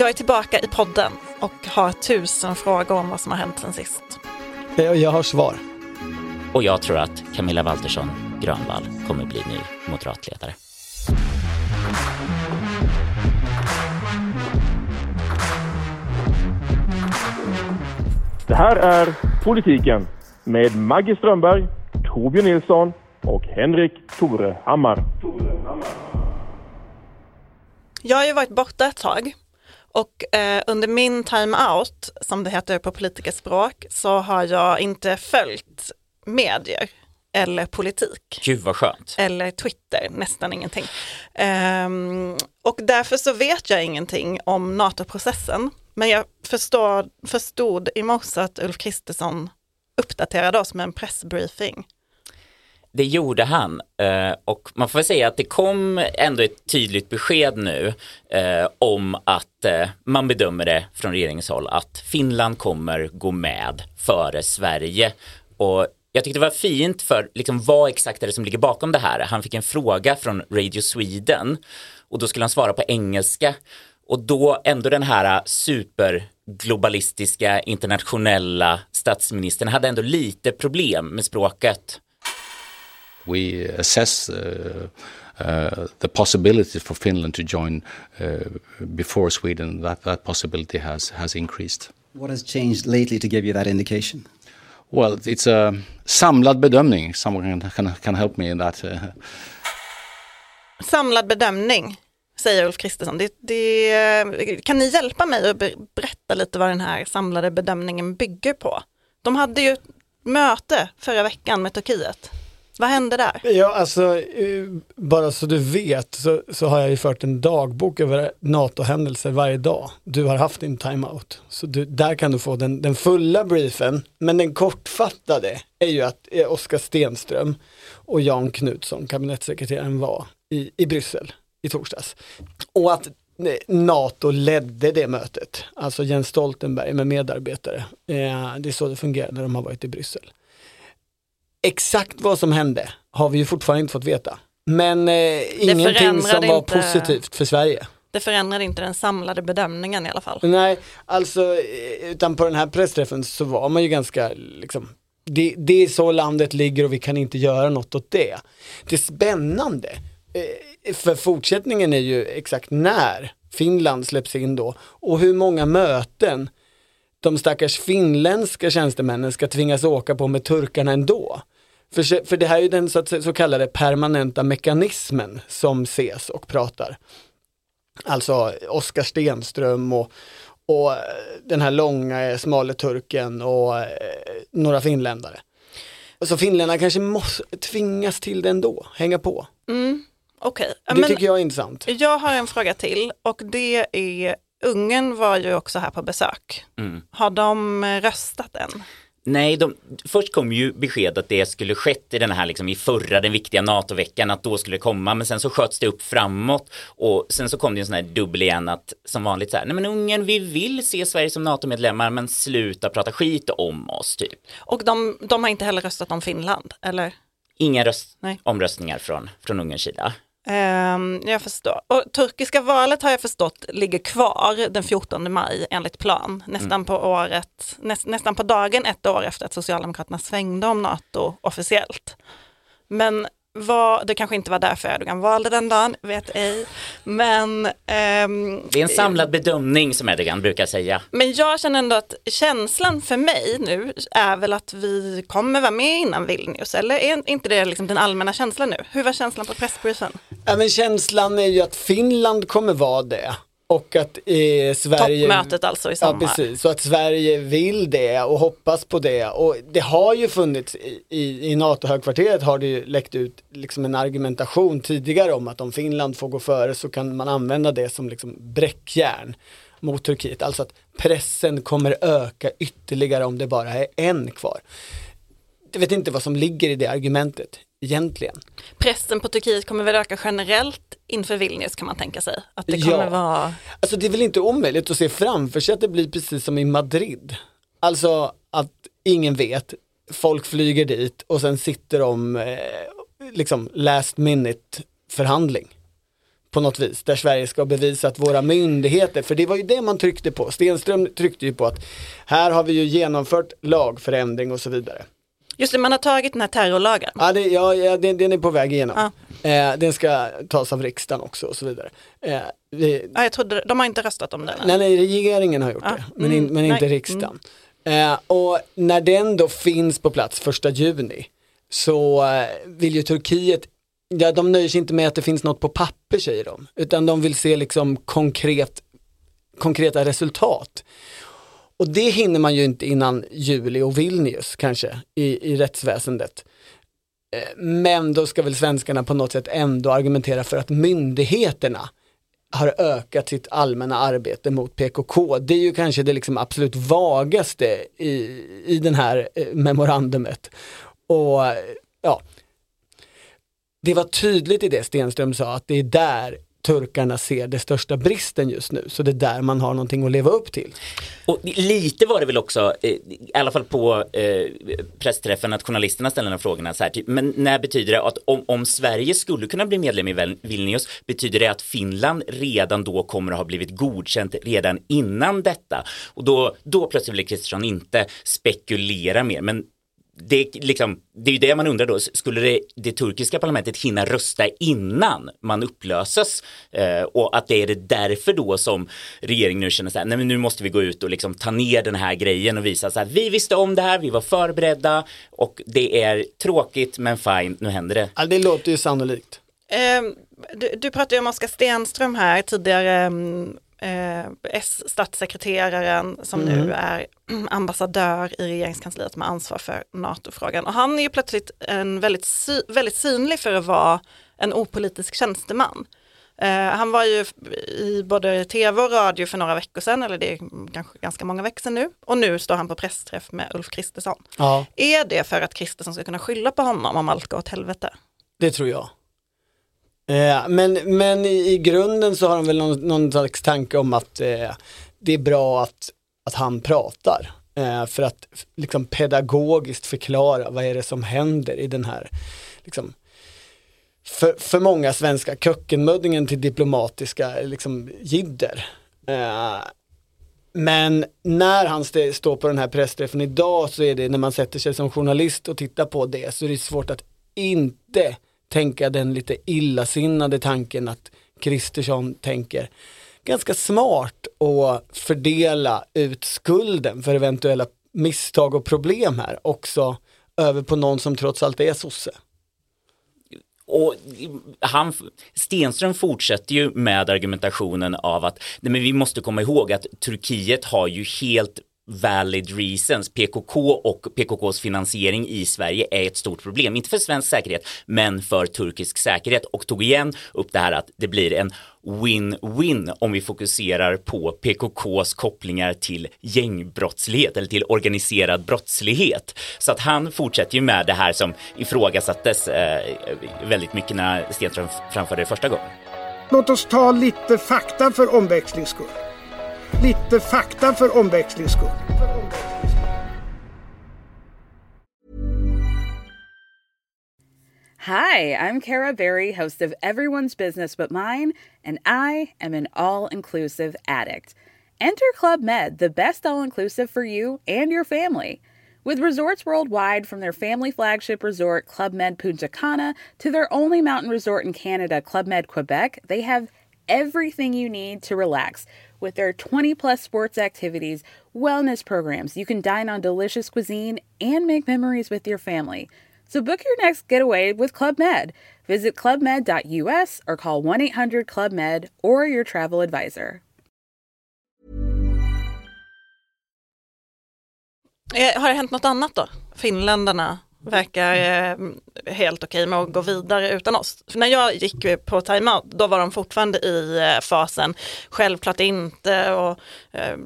Jag är tillbaka i podden och har tusen frågor om vad som har hänt sen sist. Jag har svar. Och jag tror att Camilla Waltersson Grönvall kommer bli ny moderatledare. Det här är Politiken med Maggie Strömberg, Torbjörn Nilsson och Henrik Torehammar. Jag har ju varit borta ett tag och eh, under min time-out, som det heter på politikerspråk, så har jag inte följt medier eller politik. Gud vad skönt. Eller Twitter, nästan ingenting. Ehm, och därför så vet jag ingenting om NATO-processen. Men jag förstår, förstod i morse att Ulf Kristersson uppdaterade oss med en pressbriefing. Det gjorde han eh, och man får säga att det kom ändå ett tydligt besked nu eh, om att eh, man bedömer det från regeringens håll att Finland kommer gå med före Sverige. Och jag tyckte det var fint för liksom vad exakt är det som ligger bakom det här. Han fick en fråga från Radio Sweden och då skulle han svara på engelska och då ändå den här superglobalistiska internationella statsministern hade ändå lite problem med språket. We assess uh, uh, the possibility for Finland to join uh, before Sweden. That that possibility has has increased. What has changed lately to give you that indication? Well, it's a samlad bedömning. Someone can, can, can help me in that. uh, Samlad bedömning, säger Ulf Kristersson. Det, det, kan ni hjälpa mig att be- berätta lite vad den här samlade bedömningen bygger på? De hade ju möte förra veckan med Turkiet. Vad hände där? Ja, alltså, eh, bara så du vet så, så har jag ju fört en dagbok över NATO-händelser varje dag. Du har haft din timeout. Så du, där kan du få den, den fulla briefen. Men den kortfattade är ju att eh, Oskar Stenström och Jan Knutsson, kabinettssekreteraren, var i, i Bryssel i torsdags. Och att eh, NATO ledde det mötet, alltså Jens Stoltenberg med medarbetare. Eh, det är så det fungerar när de har varit i Bryssel. Exakt vad som hände har vi ju fortfarande inte fått veta. Men eh, ingenting som var inte- positivt för Sverige. Det förändrade inte den samlade bedömningen i alla fall. Nej, alltså eh, utan på den här pressträffen så var man ju ganska liksom det, det är så landet ligger och vi kan inte göra något åt det. Det spännande eh, för fortsättningen är ju exakt när Finland släpps in då och hur många möten de stackars finländska tjänstemännen ska tvingas åka på med turkarna ändå. För, för det här är ju den så, att, så kallade permanenta mekanismen som ses och pratar. Alltså Oskar Stenström och, och den här långa smale turken och eh, några finländare. Så finländarna kanske måste tvingas till det ändå, hänga på. Mm, Ja, Det men tycker jag är intressant. jag har en fråga till och det är Ungern var ju också här på besök. Mm. Har de eh, röstat än? Nej, de, först kom ju besked att det skulle skett i den här liksom i förra, den viktiga NATO-veckan, att då skulle det komma, men sen så sköts det upp framåt och sen så kom det en sån här dubbel igen att som vanligt så här, nej men Ungern, vi vill se Sverige som NATO-medlemmar, men sluta prata skit om oss typ. Och de, de har inte heller röstat om Finland, eller? Inga röst, Nej. omröstningar från, från Ungerns sida. Ehm, jag förstår. Och turkiska valet har jag förstått ligger kvar den 14 maj enligt plan. Nästan på året, näst, nästan på dagen ett år efter att Socialdemokraterna svängde om NATO officiellt. Men vad, det kanske inte var därför Erdogan valde den dagen, vet ej. Men, ehm, Det är en samlad bedömning som Erdogan brukar säga. men jag känner ändå att känslan för mig nu är väl att vi kommer vara med innan Vilnius. Eller är inte det liksom den allmänna känslan nu? Hur var känslan på pressbriefen? Ja, men känslan är ju att Finland kommer vara det. Och att eh, Sverige... Toppmötet alltså i Ja, sommar. precis. Så att Sverige vill det och hoppas på det. Och det har ju funnits i, i, i NATO-högkvarteret har det ju läckt ut liksom en argumentation tidigare om att om Finland får gå före så kan man använda det som liksom bräckjärn mot Turkiet. Alltså att pressen kommer öka ytterligare om det bara är en kvar. Jag vet inte vad som ligger i det argumentet egentligen. Pressen på Turkiet kommer väl öka generellt inför Vilnius kan man tänka sig. Att det kommer Ja. vara, Alltså det är väl inte omöjligt att se framför sig att det blir precis som i Madrid. Alltså att ingen vet, folk flyger dit och sen sitter de eh, liksom last minute förhandling. på något vis, där Sverige ska bevisa att våra myndigheter, för det var ju det man tryckte på, Stenström tryckte ju på att här har vi ju genomfört lagförändring och så vidare. Just det, man har tagit den här terrorlagen. Ja, det, ja, ja den, den är på väg igenom. Eh, den ska tas av riksdagen också och så vidare. Eh, vi, Ja, jag trodde, de har inte röstat om den. nej, nej, regeringen har gjort Ah, det, men, in, mm, men inte nej, riksdagen. Eh, och när den då finns på plats första juni så eh, vill ju Turkiet, ja, de nöjer sig inte med att det finns något på papper säger de, utan de vill se liksom konkret, konkreta resultat. Och det hinner man ju inte innan juli och Vilnius kanske i, i rättsväsendet. Eh, men då ska väl svenskarna på något sätt ändå argumentera för att myndigheterna har ökat sitt allmänna arbete mot PKK. Det är ju kanske det liksom absolut vagaste i, i den här eh, memorandumet. Och ja, det var tydligt i det Stenström sa att det är där turkarna ser det största bristen just nu. Så det är där man har någonting att leva upp till. Och lite var det väl också, eh, i alla fall på eh, pressträffen, att journalisterna ställer de här frågorna så här, typ, men när betyder det att om, om Sverige skulle kunna bli medlem i Vilnius, betyder det att Finland redan då kommer att ha blivit godkänt redan innan detta? Och då, då plötsligt vill Kristersson inte spekulera mer, men det, är liksom, det är ju det man undrar då, skulle det, det turkiska parlamentet hinna rösta innan man upplöses? Eh, och att det är det därför då som regeringen nu känner så här, nej men nu måste vi gå ut och liksom ta ner den här grejen och visa så här, vi visste om det här, vi var förberedda och det är tråkigt men fine, nu händer det. Ja, det låter ju sannolikt. Eh, du, du pratade ju om Oskar Stenström här tidigare, mm, eh, S-statssekreteraren som nu är ambassadör i regeringskansliet med ansvar för NATO-frågan. Och han är ju plötsligt en väldigt, sy- väldigt synlig för att vara en opolitisk tjänsteman. Eh, han var ju i både tv och radio för några veckor sedan, eller det är kanske ganska många veckor sedan nu. Och nu står han på pressträff med Ulf Kristersson. Ja, Är det för att Kristersson ska kunna skylla på honom om allt går åt helvete? det tror jag. Eh, men, men i, i grunden så har de väl någon, någon slags tanke om att eh, det är bra att, att han pratar. Eh, för att liksom pedagogiskt förklara vad är det som händer i den här, liksom, för, för många svenska kökkenmöddingen till diplomatiska liksom, jidder. Eh, men när han st- står på den här pressträffen idag så är det när man sätter sig som journalist och tittar på det så är det svårt att inte tänka den lite illasinnade tanken att Kristersson tänker ganska smart att fördela ut skulden för eventuella misstag och problem här också över på någon som trots allt är sosse. Och han, Stenström fortsätter ju med argumentationen av att nej men vi måste komma ihåg att Turkiet har ju helt valid reasons. PKK och PKKs finansiering i Sverige är ett stort problem. Inte för svensk säkerhet, men för turkisk säkerhet. Och tog igen upp det här att det blir en win-win om vi fokuserar på PKKs kopplingar till gängbrottslighet eller till organiserad brottslighet. Så att han fortsätter ju med det här som ifrågasattes eh, väldigt mycket när Stenström framförde det första gången. Låt oss ta lite fakta för omväxlings skull. Lite fakta för omväxlings skull. Hi, I'm Kara Berry, host of Everyone's Business But Mine, and I am an all inclusive addict. Enter Club Med, the best all inclusive for you and your family. With resorts worldwide, from their family flagship resort, Club Med Punta Cana, to their only mountain resort in Canada, Club Med Quebec, they have everything you need to relax. With their 20 plus sports activities, wellness programs, you can dine on delicious cuisine and make memories with your family. So book your next getaway with Club Med. Visit clubmed.us or call 1 800 Club Med or your travel advisor. Eh, har det hänt något annat då? Finländarna verkar eh, helt okej med att gå vidare utan oss. För när jag gick på timeout, då var de fortfarande i eh, fasen självklart inte och eh,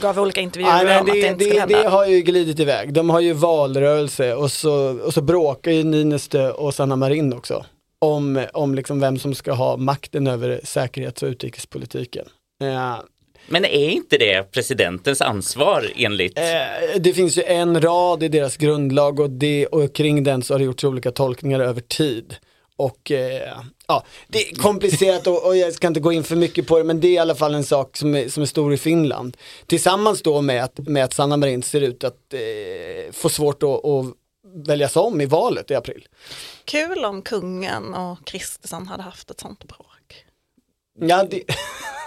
gav olika intervjuer Nej, om att det det, inte skulle det, hända. det har ju glidit iväg. De har ju valrörelse och så, och så bråkar ju Ninistö och Sanna Marin också om, om liksom vem som ska ha makten över säkerhets och utrikespolitiken. Eh, Men är inte det presidentens ansvar enligt Eh, det finns ju en rad i deras grundlag och, det, och kring den så har det gjorts olika tolkningar över tid. och eh, ja, det är komplicerat och, och, jag ska inte gå in för mycket på det men det är i alla fall en sak som är, som är stor i Finland. Tillsammans då med att, med att Sanna Marin ser ut att eh, få svårt att, att väljas om i valet i april. Kul om kungen och Kristersson hade haft ett sånt bråk. Ja, det...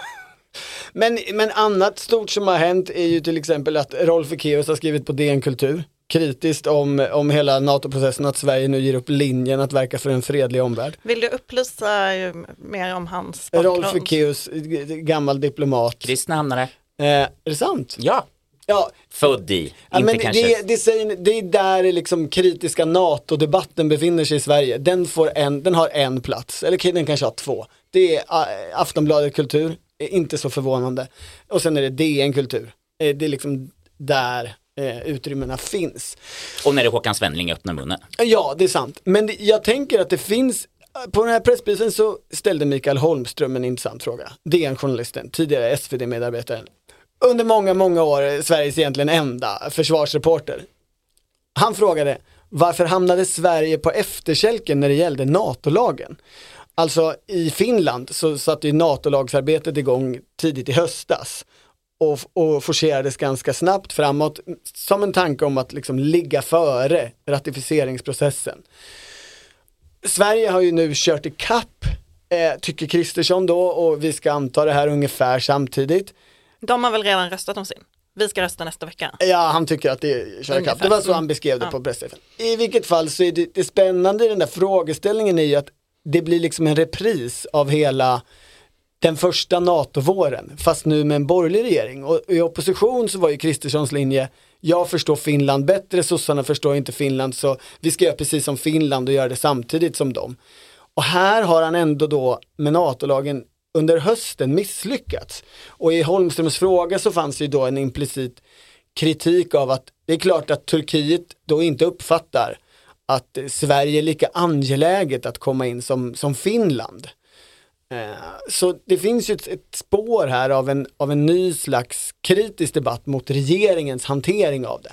men, men annat stort som har hänt är ju till exempel att Rolf Ekéus har skrivit på DN Kultur kritiskt om, om hela NATO-processen att Sverige nu ger upp linjen att verka för en fredlig omvärld. Vill du upplysa mer om hans bakgrund? Rolf Ekéus, gammal diplomat. Kristna Eh, är det sant? Ja. Ja. Född i, ja, inte men kanske. Det, det, säger, det är där liksom kritiska NATO-debatten befinner sig i Sverige. Den, får en, den har en plats, eller den kanske har två. Det är uh, Aftonbladet Kultur, inte så förvånande. Och sen är det DN Kultur. Det är liksom där eh, utrymmena finns. Och när det är Håkan Svenneling öppnar munnen. Ja, det är sant. Men det, jag tänker att det finns på den här pressbyten så ställde Mikael Holmström en intressant fråga. DN-journalisten, tidigare SvD-medarbetaren. Under många, många år Sveriges egentligen enda försvarsreporter. Han frågade varför hamnade Sverige på efterkälken när det gällde NATO-lagen? Alltså i Finland så satte ju NATO-lagsarbetet igång tidigt i höstas och, och forcerades ganska snabbt framåt som en tanke om att liksom ligga före ratificeringsprocessen. Sverige har ju nu kört i kapp, eh, tycker Kristersson då, och vi ska anta det här ungefär samtidigt. De har väl redan röstat om sin? Vi ska rösta nästa vecka. Ja, han tycker att det kör kapp. Det var så han beskrev det ja. på pressträffen. I vilket fall så är det, det spännande i den där frågeställningen är ju att det blir liksom en repris av hela den första NATO-våren, fast nu med en borgerlig regering. Och i opposition så var ju Kristerssons linje, jag förstår Finland bättre, sossarna förstår inte Finland, så vi ska göra precis som Finland och göra det samtidigt som dem. Och här har han ändå då med NATO-lagen under hösten misslyckats. Och i Holmströms fråga så fanns ju då en implicit kritik av att det är klart att Turkiet då inte uppfattar att Sverige är lika angeläget att komma in som, som Finland. Eh, så det finns ju ett, ett, spår här av en, av en ny slags kritisk debatt mot regeringens hantering av det.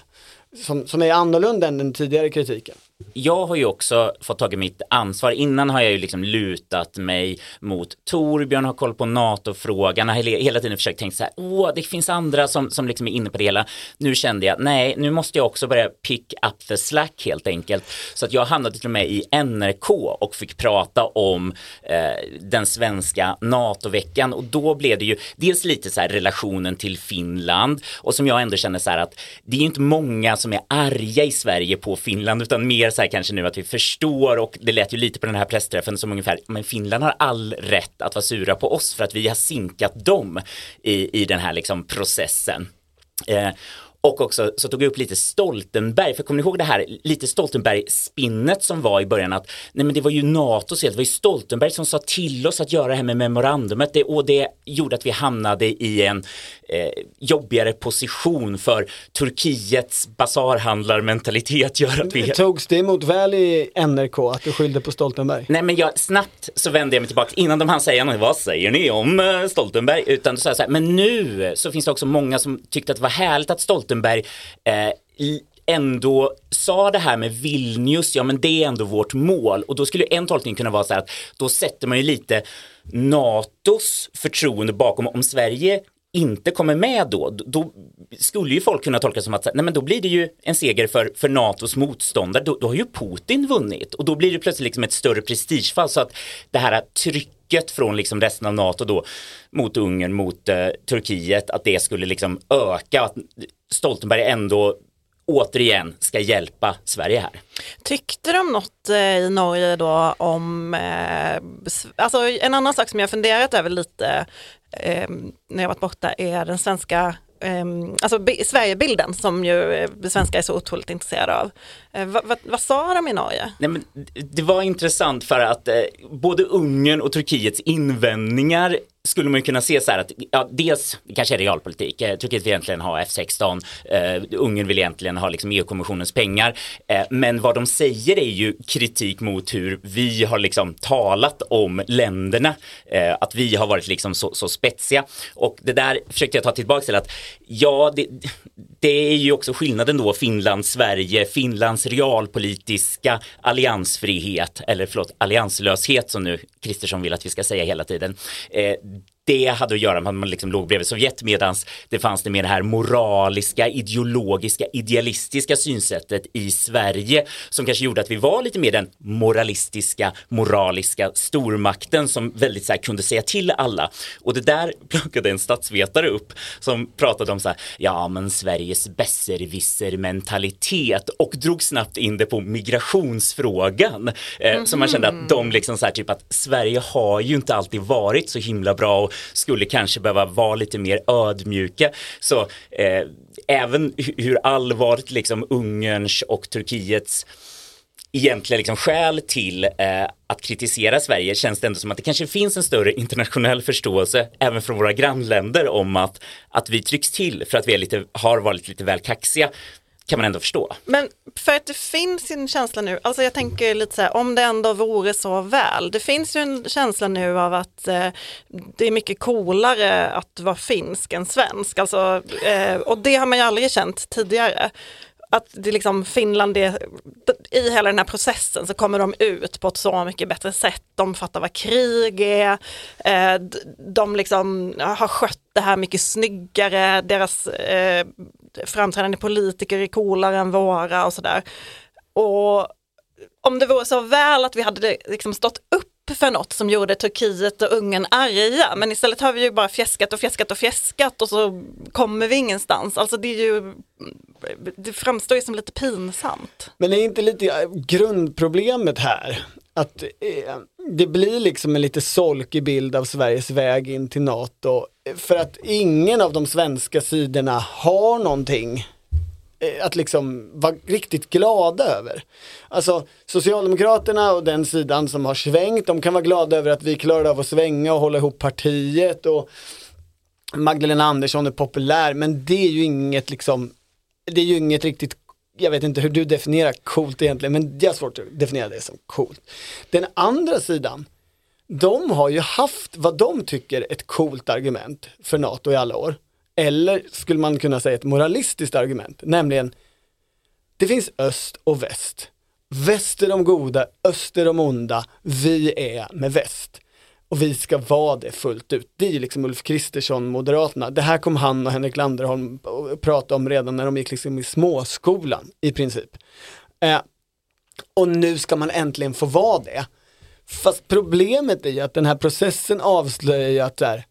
Som, som är annorlunda än den tidigare kritiken jag har ju också fått tag i mitt ansvar. Innan har jag ju liksom lutat mig mot Torbjörn, har koll på NATO-frågan, har hela tiden försökt tänka så här, åh, det finns andra som, som liksom är inne på det hela. Nu kände jag, nej, nu måste jag också börja pick up the slack helt enkelt. Så att jag hamnade till och med i NRK och fick prata om eh, den svenska NATO-veckan och då blev det ju dels lite så här relationen till Finland och som jag ändå känner så här att det är inte många som är arga i Sverige på Finland utan mer så här kanske nu att vi förstår och det lät ju lite på den här pressträffen som ungefär, men Finland har all rätt att vara sura på oss för att vi har sinkat dem i, i den här liksom processen. Eh, och också så tog jag upp lite Stoltenberg, för kommer ni ihåg det här lite Stoltenberg-spinnet som var i början att nej men det var ju NATOs fel, det var ju Stoltenberg som sa till oss att göra det här med memorandumet det, och det gjorde att vi hamnade i en eh, jobbigare position för Turkiets basarhandlarmentalitet gör att vi... Togs det emot väl i NRK att du skyllde på Stoltenberg? Nej men jag, snabbt så vände jag mig tillbaka innan de hann säga något, vad säger ni om eh, Stoltenberg? Utan då sa jag så här, men nu så finns det också många som tyckte att det var härligt att Stoltenberg eh, ändå sa det här med Vilnius, ja men det är ändå vårt mål. Och då skulle en tolkning kunna vara så här att då sätter man ju lite NATOs förtroende bakom. Om Sverige inte kommer med då, då skulle ju folk kunna tolka som att nej men då blir det ju en seger för, för NATOs motståndare, då, då har ju Putin vunnit. Och då blir det plötsligt liksom ett större prestigefall. Så att det här trycket från liksom resten av NATO då mot Ungern, mot eh, Turkiet, att det skulle liksom öka, att Stoltenberg ändå återigen ska hjälpa Sverige här. Tyckte de något eh, i Norge då om, eh, alltså en annan sak som jag funderat över lite eh, när jag varit borta är den svenska Ehm, alltså Sverigebilden som ju eh, svenskar är så otroligt intresserade av. Eh, vad, vad, vad, sa de i Norge? Nej, men det var intressant för att eh, både Ungern och Turkiets invändningar skulle man ju kunna se så här att ja, dels kanske är realpolitik. Eh, Turkiet vill egentligen ha F16. Eh, Ungern vill egentligen ha liksom EU-kommissionens pengar. Eh, men vad de säger är ju kritik mot hur vi har liksom talat om länderna. Eh, att vi har varit liksom så, så spetsiga. Och det där försökte jag ta tillbaka till att ja, det, det är ju också skillnaden då Finland, Sverige, Finlands realpolitiska alliansfrihet, eller förlåt, allianslöshet som nu Kristersson vill att vi ska säga hela tiden. Eh, det hade att göra med att man liksom låg bredvid Sovjet medan det fanns det mer det här moraliska, ideologiska, idealistiska synsättet i Sverige som kanske gjorde att vi var lite mer den moralistiska, moraliska stormakten som väldigt så här, kunde säga till alla. Och det där plockade en statsvetare upp som pratade om så här, ja men Sveriges besserwisser mentalitet och drog snabbt in det på migrationsfrågan. Eh, Så man kände att de liksom så här typ att Sverige har ju inte alltid varit så himla bra och skulle kanske behöva vara lite mer ödmjuka. Så eh, även hur allvarligt liksom Ungerns och Turkiets egentliga liksom skäl till eh, att kritisera Sverige känns det ändå som att det kanske finns en större internationell förståelse även från våra grannländer om att, att vi trycks till för att vi är lite, har varit lite väl kaxiga kan man ändå förstå. Men för att det finns en känsla nu, alltså jag tänker lite så här, om det ändå vore så väl. Det finns ju en känsla nu av att eh, det är mycket coolare att vara finsk än svensk. Alltså, eh, och det har man ju aldrig känt tidigare. Att det liksom Finland, är, i hela den här processen så kommer de ut på ett så mycket bättre sätt. De fattar vad krig är, eh, de liksom har skött det här mycket snyggare, deras eh, framträdande politiker är coolare än våra och sådär. Och om det vore så väl att vi hade liksom stått upp för något som gjorde Turkiet och Ungern arga, men istället har vi ju bara fjäskat och fjäskat och fjäskat och så kommer vi ingenstans. Alltså det är ju, det framstår ju som lite pinsamt. Men är inte lite grundproblemet här att eh, det blir liksom en lite solkig bild av Sveriges väg in till NATO för att ingen av de svenska sidorna har någonting Eh, att liksom vara riktigt glada över. Alltså Socialdemokraterna och den sidan som har svängt, de kan vara glada över att vi klarade av att svänga och hålla ihop partiet och Magdalena Andersson är populär, men det är ju inget liksom, det är ju inget riktigt jag vet inte hur du definierar coolt egentligen, men jag har svårt att definiera det som coolt. Den andra sidan, de har ju haft vad de tycker ett coolt argument för NATO i alla år. Eller skulle man kunna säga ett moralistiskt argument, nämligen det finns öst och väst. Väst är de goda, öst är de onda, vi är med väst. Och vi ska vara det fullt ut. Det är ju liksom Ulf Kristersson, Moderaterna. Det här kom han och Henrik Landerholm och prata om redan när de gick liksom i småskolan i princip. Eh, och nu ska man äntligen få vara det. Fast problemet är ju att den här processen avslöjar ju att där,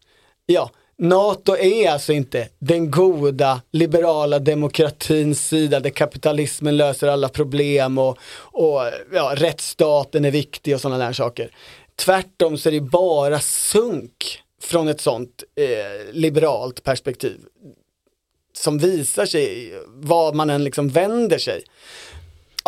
ja, NATO är alltså inte den goda liberala demokratins sida där kapitalismen löser alla problem och, och ja, rättsstaten är viktig och sådana där saker. Tvärtom så är det bara sunk från ett sånt eh, liberalt perspektiv som visar sig vad man än liksom vänder sig.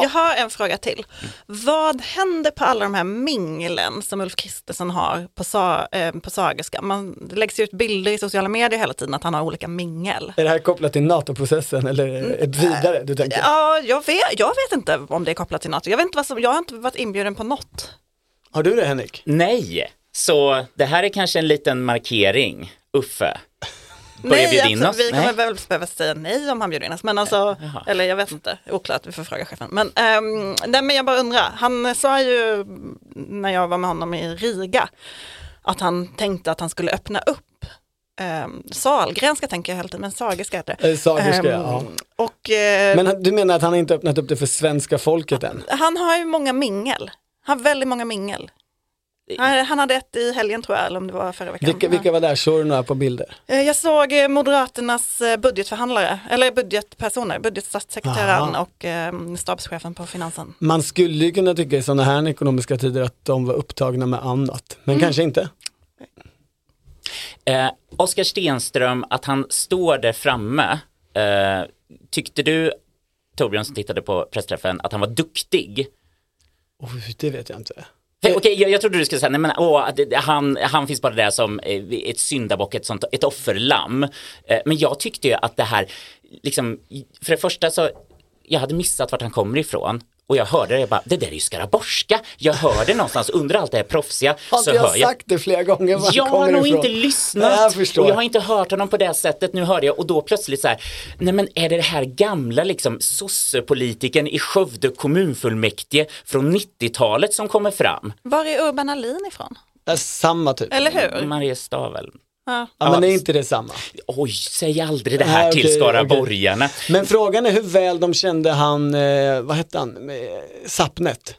Jag har en fråga till. Vad händer på alla de här minglen som Ulf Kristersson har på, sa, eh, på Sagerska? Man, det läggs ju ut bilder i sociala medier hela tiden att han har olika mingel. Är det här kopplat till NATO-processen eller ett vidare du tänker? Ja, jag vet, jag vet inte om det är kopplat till något. Jag, vet inte vad som, jag har inte varit inbjuden på något. Har du det Henrik? Nej, så det här är kanske en liten markering. Uffe, börja Nej, bjuda in absolut, oss? vi kommer Nej. väl behöva säga nej om han bjuder in oss. Men alltså, eller jag vet inte, oklart, vi får fråga chefen. Men, ehm, nej, men jag bara undrar, han sa ju när jag var med honom i Riga att han tänkte att han skulle öppna upp um, Salgrenska tänker jag hela tiden, men Sagerska heter det. Eh, Sagerska, Ehm, ja. Och eh, Men du menar att han inte öppnat upp det för svenska folket än? han har ju många mingel. Han har väldigt många mingel. Han, hade ett i helgen tror jag, eller om det var förra veckan. Vilka, vilka var där? Såg du några på bilder? Eh, Jag såg eh, Moderaternas eh, budgetförhandlare, eller budgetpersoner, budgetstatssekreteraren Aha. och eh, stabschefen på finansen. Man skulle ju kunna tycka i sådana här ekonomiska tider att de var upptagna med annat, men kanske inte. Eh, Oskar Stenström, att han står där framme, eh, tyckte du, Torbjörn som tittade på pressträffen, att han var duktig? Oj, det vet jag inte. Okej, okay, jag, jag trodde du skulle säga, nej men åh, det, han, han finns bara där som eh, ett syndabock, ett, sånt, ett offerlamm. Eh, men jag tyckte ju att det här, liksom, för det första så, jag hade missat vart han kommer ifrån. Och jag hörde det, jag bara, det där är ju skaraborska. Jag hör det någonstans under allt det här proffsiga. Har inte jag, jag sagt det flera gånger? Jag har nog inte lyssnat. Nej, jag förstår. och jag har inte hört honom på det sättet. Nu hörde jag och då plötsligt så här, nej men är det det här gamla liksom sossepolitiken i Skövde kommunfullmäktige från 90-talet som kommer fram? Var är Urban Ahlin ifrån? Samma typ. Eller hur? Mariestad väl? Ja. ja, men är inte det samma? Oj, säg aldrig det här Nej, till skaraborgarna. Okay. Men frågan är hur väl de kände han, eh, vad hette han, eh, Sapnet?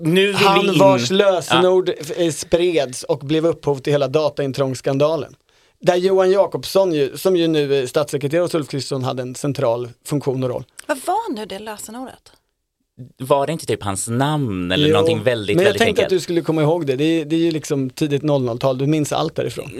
Nu han in... vars lösenord ja. Eh, spreds och blev upphov till hela dataintrångsskandalen. Där Johan Jakobsson, ju, som ju nu är statssekreterare hos Ulf Kristersson, hade en central funktion och roll. Vad var nu det lösenordet? Var det inte typ hans namn eller jo, någonting väldigt, Men jag väldigt tänkte enkelt? att du skulle komma ihåg det. Det är, det är ju liksom tidigt 00-tal, du minns allt därifrån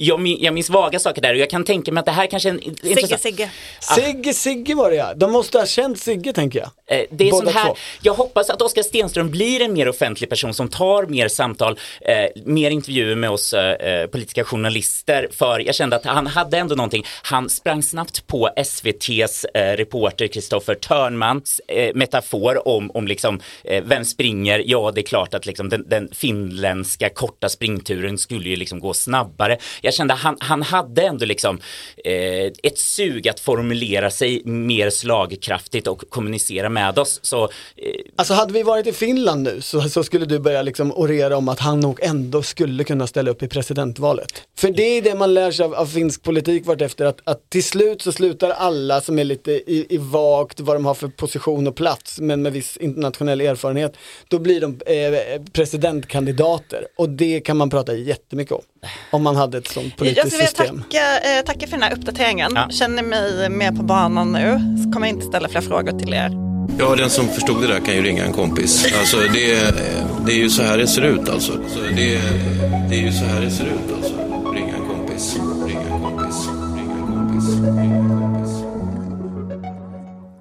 jag, jag minns vaga saker där och jag kan tänka mig att det här kanske är en Sigge, intressant... Sigge. Ah. Sigge, Sigge var det ja. De måste ha känt Sigge tänker jag. Eh, det är sån här, jag hoppas att Oskar Stenström blir en mer offentlig person som tar mer samtal, eh, mer intervjuer med oss eh, politiska journalister. För jag kände att han hade ändå någonting. Han sprang snabbt på SVTs eh, reporter Kristoffer Törnmans eh, metafor om, om liksom, eh, vem springer? Ja, det är klart att liksom, den, den finländska korta springturen skulle ju liksom gå snabbare jag kände han, han hade ändå liksom eh, ett sug att formulera sig mer slagkraftigt och kommunicera med oss. Så, eh, alltså hade vi varit i Finland nu så, så skulle du börja liksom orera om att han nog ändå skulle kunna ställa upp i presidentvalet. För det är det man lär sig av, av finsk politik vartefter att, att till slut så slutar alla som är lite i, i vagt vad de har för position och plats men med viss internationell erfarenhet, då blir de eh, presidentkandidater och det kan man prata jättemycket om. Om man hade ett sånt politiskt jag system. Tacka, eh, tacka för den här uppdateringen. Ja. Känner mig mer på banan nu. Så kommer jag inte ställa fler frågor till er. Ja, den som förstod det där kan ju ringa en kompis. Alltså, det, det är ju så här det ser ut alltså. alltså det, det är ju så här det ser ut alltså. Ringa en kompis, ringa en kompis, ringa en kompis, ringa en kompis.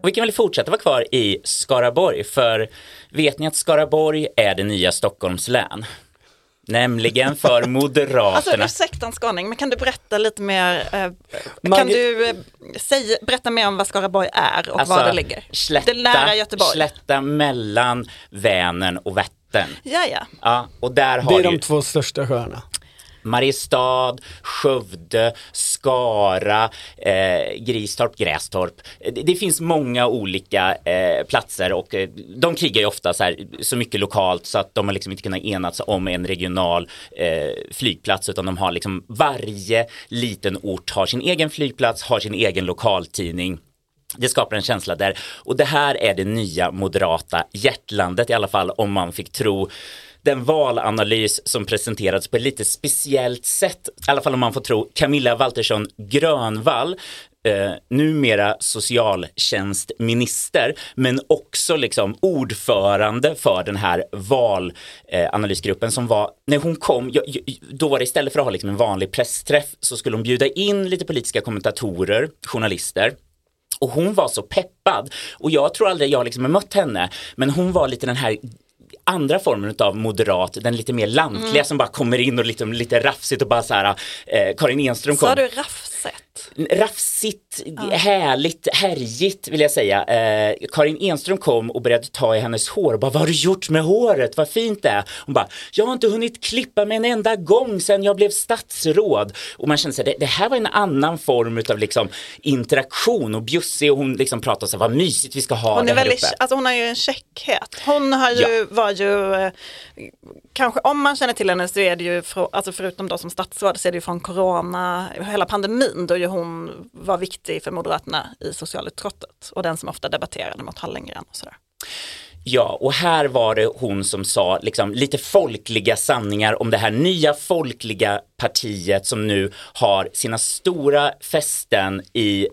Och vi kan väl fortsätta vara kvar i Skaraborg, för vet ni att Skaraborg är det nya Stockholms län? Nämligen för Moderaterna. Alltså ursäkta en skåning, men kan du berätta lite mer, eh, Mag kan du eh, säga, berätta mer om vad Skaraborg är och alltså, var det ligger? Slätta, det nära Göteborg. Slätta mellan Vänern och Vättern. Ja, ja. ja och där har det är de två största sjöarna. Mariestad, Skövde, Skara, eh, Gristorp, Grästorp. Eh, det, det, finns många olika eh, platser och eh, de krigar ju ofta så, här, så mycket lokalt så att de har liksom inte kunnat enas om en regional eh, flygplats utan de har liksom varje liten ort har sin egen flygplats, har sin egen lokaltidning det skapar en känsla där och det här är det nya moderata hjärtlandet i alla fall om man fick tro den valanalys som presenterats på ett lite speciellt sätt, i alla fall om man får tro Camilla Waltersson Grönvall, eh, numera socialtjänstminister, men också liksom ordförande för den här valanalysgruppen som var, när hon kom, då var det istället för att ha liksom en vanlig pressträff så skulle hon bjuda in lite politiska kommentatorer, journalister, och hon var så peppad. Och jag tror aldrig jag liksom har mött henne men hon var lite den här andra formen av moderat, den lite mer lantliga mm. som bara kommer in och lite, lite rafsigt och bara så här, eh, Karin Enström kom. Sa du rafset? Rafsigt, ja. härligt, härjigt vill jag säga. Eh, Karin Enström kom och började ta i hennes hår och bara, vad har du gjort med håret, vad fint det är. Hon bara, jag har inte hunnit klippa mig en enda gång sedan jag blev statsråd. Och man kände sig, det, det här var en annan form av liksom interaktion och bjussig och hon liksom pratade så här, vad mysigt vi ska ha hon är det här väldigt, uppe. Alltså hon har ju en käckhet. Hon har ju, ja. var ju, eh, kanske om man känner till henne så är det ju, för, alltså förutom då som statsråd så är det ju från corona, hela pandemin då ju hon var viktig för Moderaterna i socialutskottet och den som ofta debatterade mot Hallengren och sådär. Ja, och här var det hon som sa liksom, lite folkliga sanningar om det här nya folkliga partiet som nu har sina stora fästen i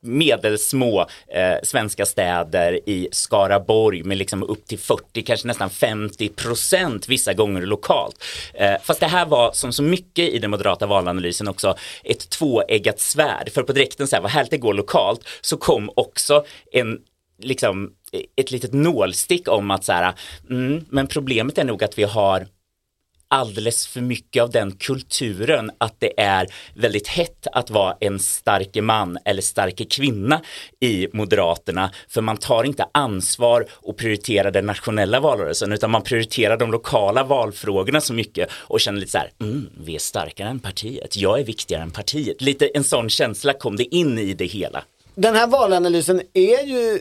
medelsmå eh, svenska städer i Skaraborg med liksom upp till 40, kanske nästan 50 procent vissa gånger lokalt. Eh, fast det här var som så mycket i den moderata valanalysen också ett tvåeggat svärd. För på direkten så här, vad härligt det går lokalt, så kom också en liksom ett litet nålstick om att så här, mm, men problemet är nog att vi har alldeles för mycket av den kulturen att det är väldigt hett att vara en starke man eller starke kvinna i Moderaterna för man tar inte ansvar och prioriterar den nationella valrörelsen utan man prioriterar de lokala valfrågorna så mycket och känner lite så här, mm, vi är starkare än partiet, jag är viktigare än partiet. Lite en sån känsla kom det in i det hela. Den här valanalysen är ju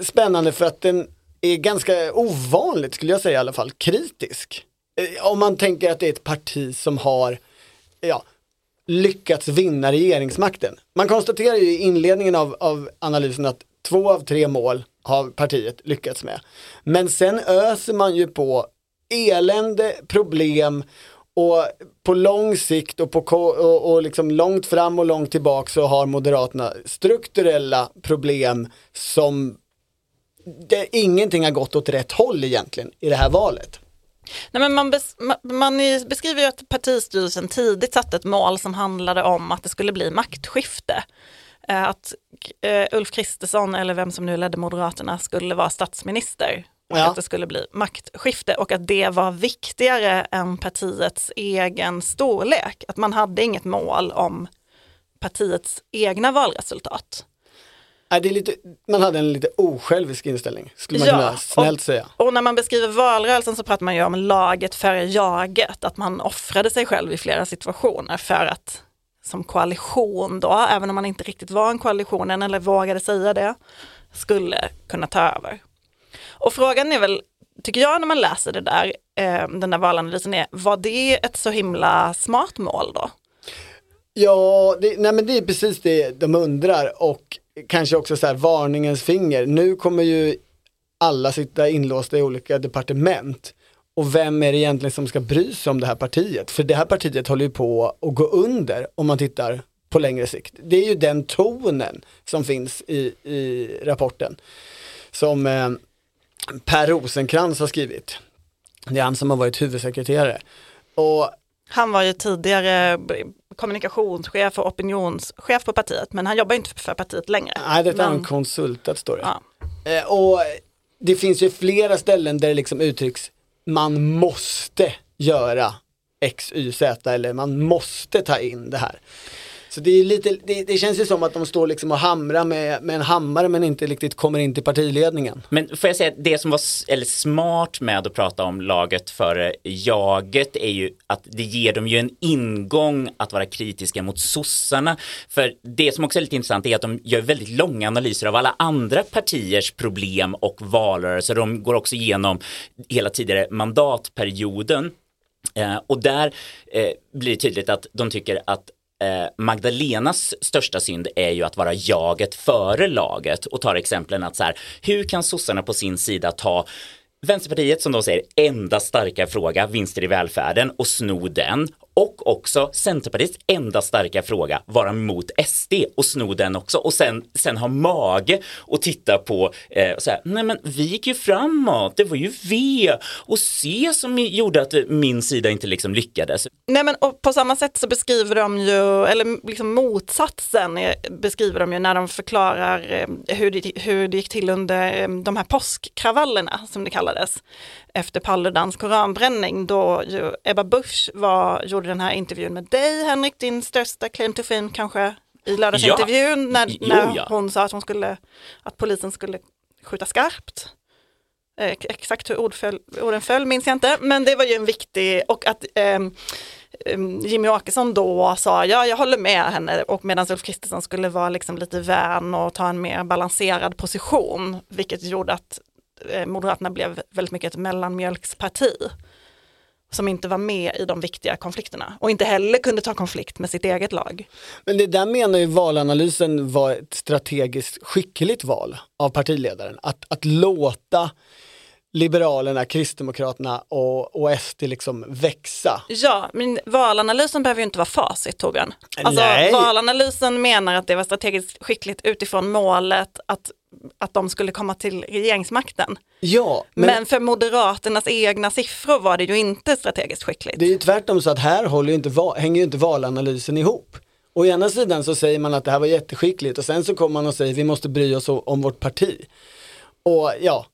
spännande för att den är ganska ovanligt, skulle jag säga i alla fall, kritisk. Eh, om man tänker att det är ett parti som har ja, lyckats vinna regeringsmakten. Man konstaterar ju i inledningen av, av analysen att två av tre mål har partiet lyckats med. Men sen öser man ju på elände, problem och på lång sikt och, på, och, och liksom långt fram och långt tillbaka så har Moderaterna strukturella problem som det, ingenting har gått åt rätt håll egentligen i det här valet. Nej, men man, bes, man, man beskriver ju att partistyrelsen tidigt satte ett mål som handlade om att det skulle bli maktskifte. Eh, Att eh, Ulf Kristersson, eller vem som nu ledde Moderaterna, skulle vara statsminister. Och Ja. att det skulle bli maktskifte och att det var viktigare än partiets egen storlek. Att man hade inget mål om partiets egna valresultat. Nej, det är lite, man hade en lite osjälvisk inställning, skulle man Ja, kunna snällt och- säga. Och när man beskriver valrörelsen så pratar man ju om laget före jaget, att man offrade sig själv i flera situationer för att som koalition då, även om man inte riktigt var en koalition än eller vågade säga det, skulle kunna ta över. Och frågan är väl, tycker jag när man läser det där, eh, den där valanalysen är, var det ett så himla smart mål då? Ja, det, nej men det är precis det de undrar och kanske också så här varningens finger. Nu kommer ju alla sitta inlåsta i olika departement. Och vem är det egentligen som ska bry sig om det här partiet? För det här partiet håller ju på att gå under om man tittar på längre sikt. Det är ju den tonen som finns i, i rapporten. Som eh, Per Rosenkrantz har skrivit. Det är han som har varit huvudsekreterare. Och Han var ju tidigare kommunikationschef och opinionschef på partiet, men han jobbar inte för partiet längre. Nej, det är Men- en konsultat står det. Ja. Eh, och det finns ju flera ställen där det liksom uttrycks man måste göra X, Y, Z eller man måste ta in det här. Så det, är lite, det, det känns ju som att de står liksom och hamrar med, med en hammare men inte riktigt kommer in till partiledningen. Men får jag säga att det som var eller smart med att prata om laget före jaget är ju att det ger dem ju en ingång att vara kritiska mot sossarna. För det som också är lite intressant är att de gör väldigt långa analyser av alla andra partiers problem och valrörelser. De går också igenom hela tidigare mandatperioden. Eh, och där eh, blir det tydligt att de tycker att Eh, Magdalenas största synd är ju att vara jaget före laget och tar exemplen att så här, hur kan sossarna på sin sida ta Vänsterpartiet som de säger enda starka fråga, vinster i välfärden och sno den? Och också Centerpartiets enda starka fråga, vara emot SD och sno den också. Och sen, sen ha mage och titta på eh, så här, nej men vi gick ju framåt, det var ju V. Och C som gjorde att min sida inte liksom lyckades. Nej men och på samma sätt så beskriver de ju, eller liksom motsatsen eh, beskriver de ju när de förklarar eh, hur det, hur det gick till under eh, de här påskkravallerna som det kallades efter Paludans koranbränning då ju Ebba Busch var, gjorde den här intervjun med dig Henrik, din största claim to fame kanske i lördagsintervjun när, Jo, när ja. hon sa att, hon skulle, att polisen skulle skjuta skarpt. Eh, Exakt hur ord föll, orden föll minns jag inte, men det var ju en viktig, och att ehm, Jimmy Åkesson då sa ja, jag håller med henne och medan Ulf Kristersson skulle vara liksom lite vän och ta en mer balanserad position, vilket gjorde att eh, Moderaterna blev väldigt mycket ett mellanmjölksparti som inte var med i de viktiga konflikterna och inte heller kunde ta konflikt med sitt eget lag. Men det där menar ju valanalysen var ett strategiskt skickligt val av partiledaren. Att, att låta Liberalerna, Kristdemokraterna och, och SD liksom växa. Ja, men valanalysen behöver ju inte vara facit Torbjörn. Alltså, Nej. valanalysen menar att det var strategiskt skickligt utifrån målet att, att de skulle komma till regeringsmakten. Ja, men, Men, för Moderaternas egna siffror var det ju inte strategiskt skickligt. det är ju tvärtom så att här håller inte, hänger ju inte valanalysen ihop. Å ena sidan så säger man att det här var jätteskickligt och sen så kommer man och säger vi måste bry oss om vårt parti. Och ja,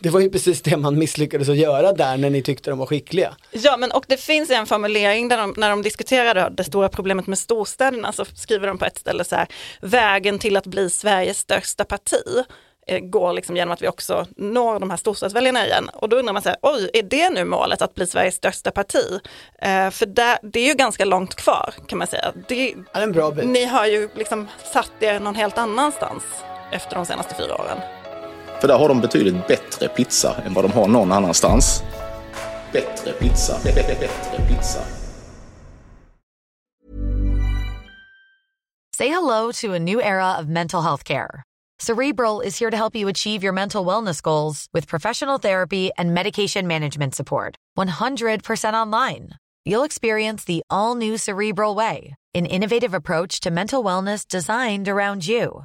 det var ju precis det man misslyckades att göra där när ni tyckte de var skickliga. Ja, men och det finns en formulering där de, när de diskuterar det, stora problemet med storstäderna så skriver de på ett ställe så här, vägen till att bli Sveriges största parti eh, går liksom genom att vi också når de här storstadsväljarna igen. Och då undrar man så här, oj, är det nu målet att bli Sveriges största parti? Eh, för där, det är ju ganska långt kvar kan man säga. Det, Ja, det ni har ju liksom satt er någon helt annanstans efter de senaste fyra åren. För där har de betydligt bättre pizza än vad de har någon annanstans. Bättre pizza, bä- bä- bättre pizza. Say hello to a new era of mental health care. Cerebral is here to help you achieve your mental wellness goals with professional therapy and medication management support. 100% online. You'll experience the all new Cerebral Way, an innovative approach to mental wellness designed around you.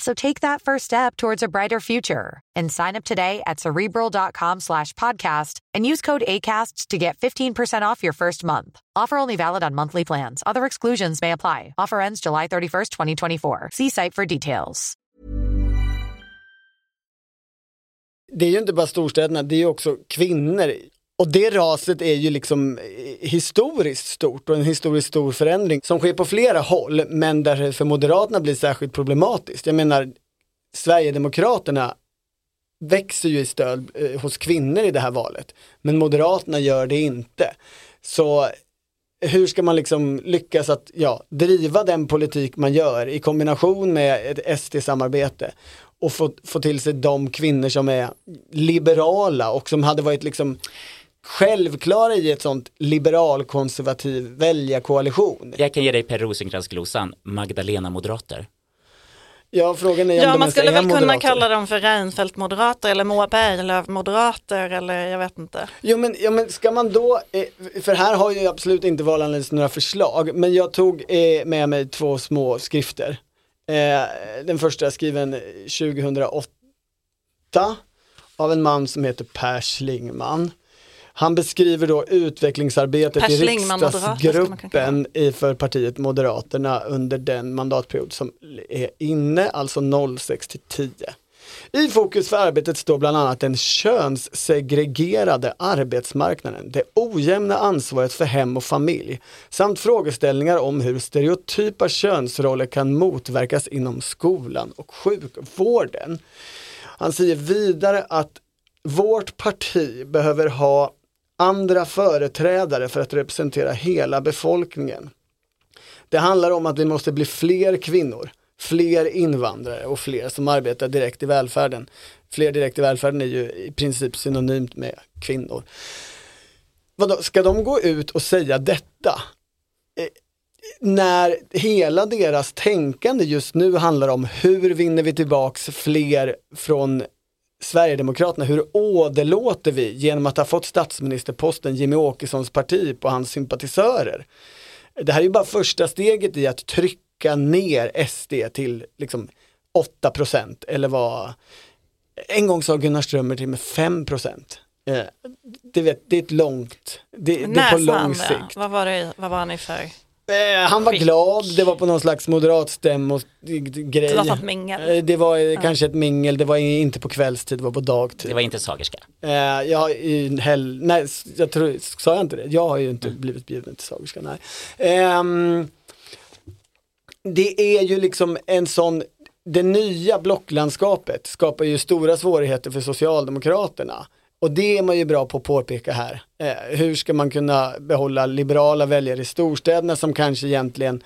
So take that first step towards a brighter future and sign up today at cerebral.com slash podcast and use code ACAST to get 15% off your first month. Offer only valid on monthly plans. Other exclusions may apply. Offer ends July 31st, 2024. See site for details. det är ju inte bara storstäderna, det är också kvinnor. Och det raset är ju liksom eh, historiskt stort och en historiskt stor förändring som sker på flera håll, men där det för Moderaterna blir särskilt problematiskt. Jag menar, Sverigedemokraterna växer ju i stöd eh, hos kvinnor i det här valet, men Moderaterna gör det inte. Så hur ska man liksom lyckas att ja, driva den politik man gör i kombination med ett SD-samarbete och få, få till sig de kvinnor som är liberala och som hade varit liksom självklara i ett sånt liberal-konservativ väljarkoalition. Jag kan ge dig Per Rosenkrantz-glosan, Magdalena Moderater. Ja, frågan är om Ja, de man skulle väl kunna moderater. kalla dem för Reinfeldt-moderater eller Moa Berglöf-moderater eller jag vet inte. Jo men, ja, men ska man då, eh, för här har ju absolut inte Valanalys några förslag, men jag tog eh, med mig två små skrifter. Eh, den första är skriven 2008 av en man som heter Per Schlingman. Han beskriver då utvecklingsarbetet Per i riksdagsgruppen i för partiet Moderaterna under den mandatperiod som är inne, alltså 06 till 10. I fokus för arbetet står bland annat den könssegregerade arbetsmarknaden, det ojämna ansvaret för hem och familj samt frågeställningar om hur stereotypa könsroller kan motverkas inom skolan och sjukvården. Han säger vidare att vårt parti behöver ha andra företrädare för att representera hela befolkningen. Det handlar om att vi måste bli fler kvinnor, fler invandrare och fler som arbetar direkt i välfärden. Fler direkt i välfärden är ju i princip synonymt med kvinnor. Vadå, ska de gå ut och säga detta? Eh, när hela deras tänkande just nu handlar om hur vinner vi tillbaks fler från Sverigedemokraterna, hur åderlåter vi genom att ha fått statsministerposten Jimmy Åkessons parti på hans sympatisörer? Det här är ju bara första steget i att trycka ner SD till liksom 8% eller vad en gång sa Gunnar Strömmer till med 5 Eh, det, vet, det är ett långt, det, det är på lång sikt. Vad var, det, vad var ni för? Eh, han var glad, det var på någon slags moderatstäm grej. Det var sånt mingel. Eh, Det var eh, kanske ett mingel, det var inte på kvällstid, det var på dagtid. Det var inte Sagerska. Eh, jag har i hel, nej, jag tror, sa jag inte det? Jag har ju inte blivit bjuden till Sagerska, nej. Ehm, det är ju liksom en sån, det nya blocklandskapet skapar ju stora svårigheter för Socialdemokraterna. Och det är man ju bra på att påpeka här. Eh, hur ska man kunna behålla liberala väljare i storstäderna som kanske egentligen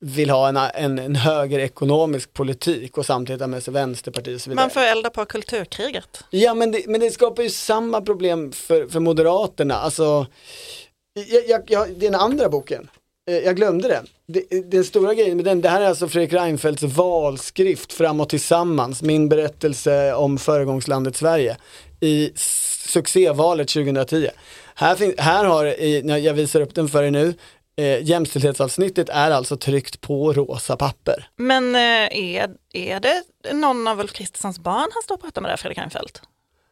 vill ha en, en, en höger ekonomisk politik och samtidigt ha med sig Vänsterpartiet och så vidare. Man får elda på kulturkriget. Ja men det, men det skapar ju samma problem för, för Moderaterna. Alltså, jag, jag, jag, den andra boken, eh, jag glömde den. Det, den stora grejen med den, det här är alltså Fredrik Reinfeldts valskrift Framåt tillsammans, min berättelse om föregångslandet Sverige i succévalet 2010. Här, fin, här har, i, när jag visar upp den för er nu, Eh, jämställdhetsavsnittet är alltså tryckt på rosa papper. Men eh, är, är det någon av Ulf Kristerssons barn han står och pratar med där, Fredrik Reinfeldt?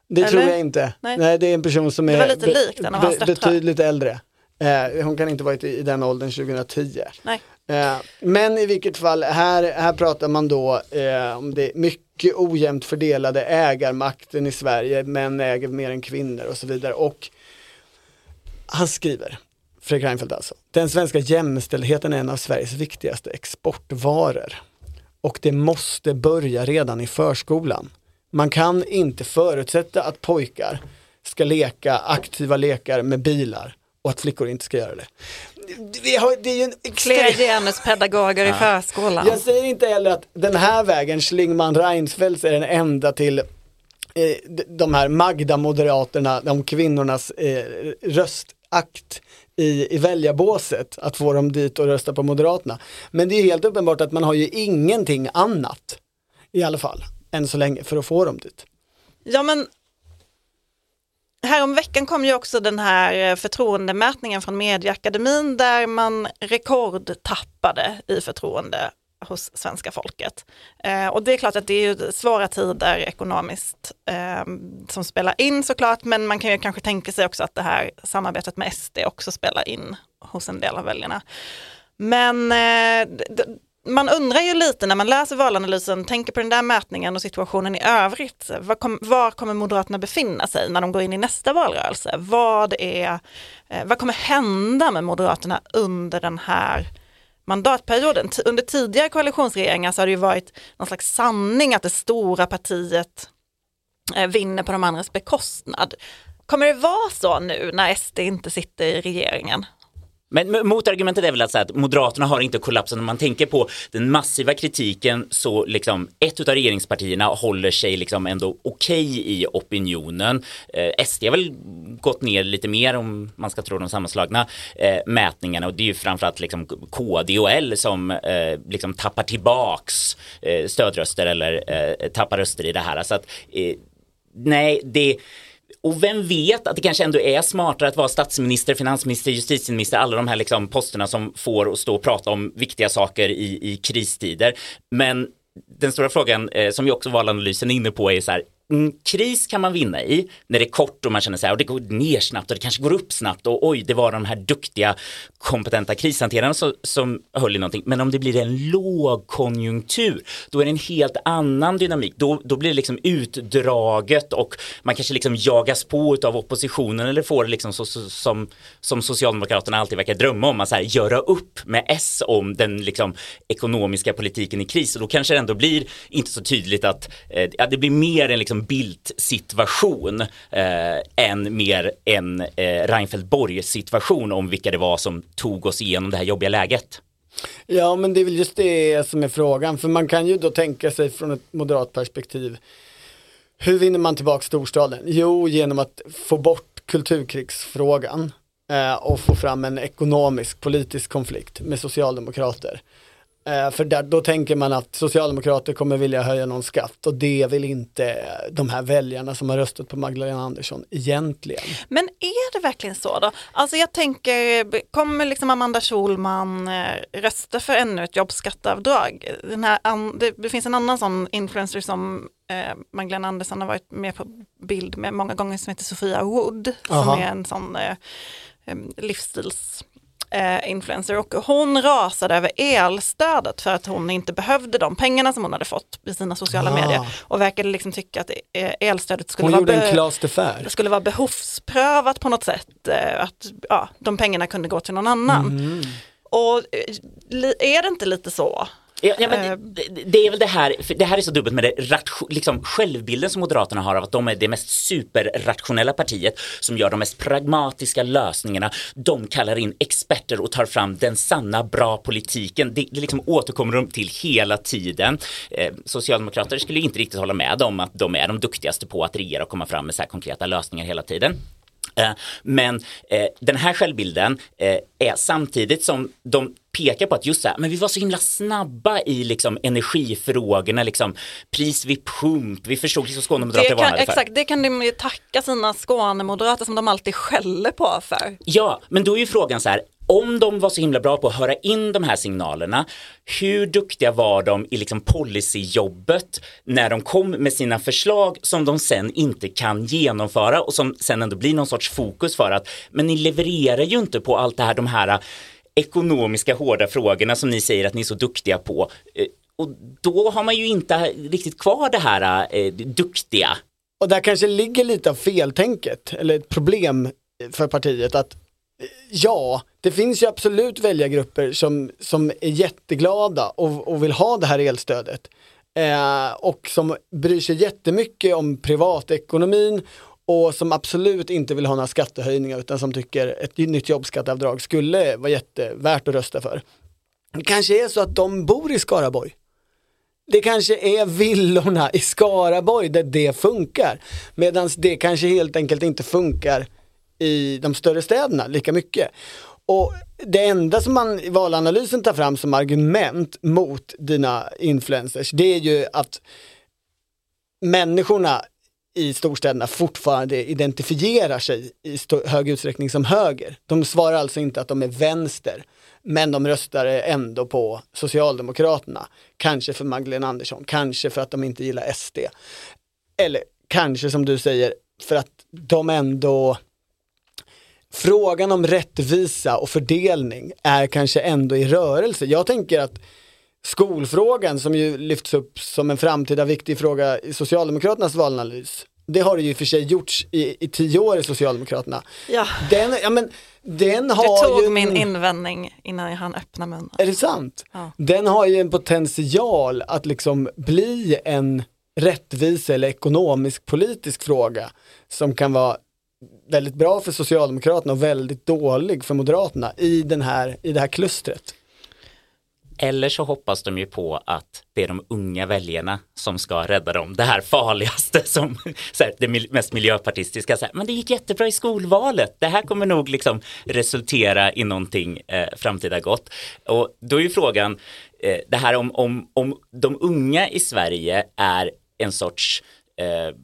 Det Eller? tror jag inte. Nej. Nej. det är en person som är hans döttrar. betydligt äldre. Eh, hon kan inte varit i, i den åldern 2010. Nej. Eh, men i vilket fall, här, här pratar man då eh, om det mycket ojämnt fördelade ägarmakten i Sverige, män äger mer än kvinnor och så vidare. Och han skriver, Fredrik Reinfeldt alltså, den svenska jämställdheten är en av Sveriges viktigaste exportvaror. Och det måste börja redan i förskolan. Man kan inte förutsätta att pojkar ska leka aktiva lekar med bilar och att flickor inte ska göra det. Vi har, det är ju en Fler extrem... genuspedagoger i förskolan. Jag säger inte heller att den här vägen, Schlingmann Reinfeldt är den enda till eh, de här Magda-moderaterna, de kvinnornas eh, röstakt i, i väljarbåset, att få dem dit och rösta på Moderaterna. Men det är helt uppenbart att man har ju ingenting annat, i alla fall, än så länge, för att få dem dit. Ja men Häromveckan kom ju också den här eh, förtroendemätningen från Medieakademin där man rekordtappade i förtroende hos svenska folket. Eh, och det är klart att det är ju svåra tider ekonomiskt eh, som spelar in såklart, men man kan ju kanske tänka sig också att det här samarbetet med SD också spelar in hos en del av väljarna. Men eh, man undrar ju lite när man läser valanalysen, tänker på den där mätningen och situationen i övrigt. Var, kom, var kommer Moderaterna befinna sig när de går in i nästa valrörelse? Vad, är, eh, vad kommer hända med Moderaterna under den här mandatperioden? T- under tidigare koalitionsregeringar så har det ju varit någon slags sanning att det stora partiet eh, vinner på de andras bekostnad. Kommer det vara så nu när SD inte sitter i regeringen? Men motargumentet är väl att, säga att Moderaterna har inte kollapsat. När man tänker på den massiva kritiken så liksom ett av regeringspartierna håller sig liksom ändå okej i opinionen. Eh, SD har väl gått ner lite mer om man ska tro de sammanslagna eh, mätningarna och det är ju framförallt liksom KD och L som eh, liksom tappar tillbaks eh, stödröster eller eh, tappar röster i det här. Så att, eh, nej, det och vem vet att det kanske ändå är smartare att vara statsminister, finansminister, justitieminister, alla de här liksom posterna som får att stå och prata om viktiga saker i, i kristider. Men den stora frågan eh, som ju också valanalysen är inne på är så här, kris kan man vinna i när det är kort och man känner så här och det går ner snabbt och det kanske går upp snabbt och oj, det var de här duktiga kompetenta krishanterarna som, som höll i någonting. Men om det blir en lågkonjunktur, då är det en helt annan dynamik. Då, då blir det liksom utdraget och man kanske liksom jagas på av oppositionen eller får det liksom så, så, som, som Socialdemokraterna alltid verkar drömma om, att så här, göra upp med S om den liksom ekonomiska politiken i kris. Och då kanske det ändå blir inte så tydligt att eh, det blir mer en liksom Bildt-situation eh, än mer en eh, Reinfeldt-Borg-situation om vilka det var som tog oss igenom det här jobbiga läget. Ja, men det är väl just det som är frågan, för man kan ju då tänka sig från ett moderat perspektiv, hur vinner man tillbaka storstaden? Jo, genom att få bort kulturkrigsfrågan eh, och få fram en ekonomisk politisk konflikt med socialdemokrater. Eh, för där, då tänker man att socialdemokrater kommer vilja höja någon skatt och det vill inte de här väljarna som har röstat på Magdalena Andersson egentligen. Men är det verkligen så då? Alltså jag tänker, kommer liksom Amanda Schulman eh, rösta för ännu ett jobbskatteavdrag? Den här, det, finns en annan sån influencer som eh, Magdalena Andersson har varit med på bild med många gånger som heter Sofia Wood, som Aha. är en sån eh, em, livsstils eh, influencer och hon rasade över elstödet för att hon inte behövde de pengarna som hon hade fått i sina sociala Ah. medier och verkade liksom tycka att eh, elstödet skulle Hon vara be- skulle vara behovsprövat på något sätt, eh, att ja, de pengarna kunde gå till någon annan. Mm. Och är det inte lite så? Ja, ja, men Eh, det, det- är väl det här, det här är så dubbelt med det liksom självbilden som Moderaterna har av att de är det mest superrationella partiet som gör de mest pragmatiska lösningarna. De kallar in experter och tar fram den sanna bra politiken. Det, det liksom återkommer de till hela tiden. Eh, Socialdemokrater skulle inte riktigt hålla med om att de är de duktigaste på att regera och komma fram med så här konkreta lösningar hela tiden. Eh, Men eh, den här självbilden eh, är samtidigt som de pekar på att just så här, men vi var så himla snabba i liksom energifrågorna, liksom pris vid pump, vi förstod liksom Skånemoderater för. exakt, det kan de ju tacka sina Skånemoderater som de alltid skäller på för. Ja, men då är ju frågan så här, om de var så himla bra på att höra in de här signalerna, hur duktiga var de i liksom policyjobbet när de kom med sina förslag som de sen inte kan genomföra och som sen ändå blir någon sorts fokus för att men ni levererar ju inte på allt det här, de här äh, ekonomiska hårda frågorna som ni säger att ni är så duktiga på. Eh, och då har man ju inte riktigt kvar det här eh, duktiga. Och där kanske ligger lite av feltänket, eller ett problem för partiet att ja, det finns ju absolut väljargrupper som, som är jätteglada och, och vill ha det här elstödet. Eh, och som bryr sig jättemycket om privatekonomin och som absolut inte vill ha några skattehöjningar utan som tycker ett nytt jobbskatteavdrag skulle vara jättevärt att rösta för. Det kanske är så att de bor i Skaraborg. Det kanske är villorna i Skaraborg där det funkar. Medan det kanske helt enkelt inte funkar i de större städerna lika mycket. Och det enda som man i valanalysen tar fram som argument mot dina influencers, det är ju att människorna i storstäderna fortfarande identifierar sig i hög utsträckning som höger. De svarar alltså inte att de är vänster, men de röstar ändå på Socialdemokraterna. Kanske för Magdalena Andersson, kanske för att de inte gillar SD. Eller kanske som du säger, för att de ändå Frågan om rättvisa och fördelning är kanske ändå i rörelse. Jag tänker att skolfrågan som ju lyfts upp som en framtida viktig fråga i Socialdemokraternas valanalys. Det har det ju för sig gjorts i, i tio år i Socialdemokraterna. Ja. Den, ja, men, den har du tog ju, min invändning innan jag hann öppna munnen. Är det sant? Ja. Den har ju en potential att liksom bli en rättvis eller ekonomisk politisk fråga som kan vara väldigt bra för Socialdemokraterna och väldigt dålig för Moderaterna i, den här, i det här klustret. Eller så hoppas de ju på att det är de unga väljarna som ska rädda dem. Det här farligaste som så här, det mest miljöpartistiska. Så här, men det gick jättebra i skolvalet. Det här kommer nog liksom resultera i någonting eh, framtida gott. Och då är ju frågan eh, det här om, om, om de unga i Sverige är en sorts eh,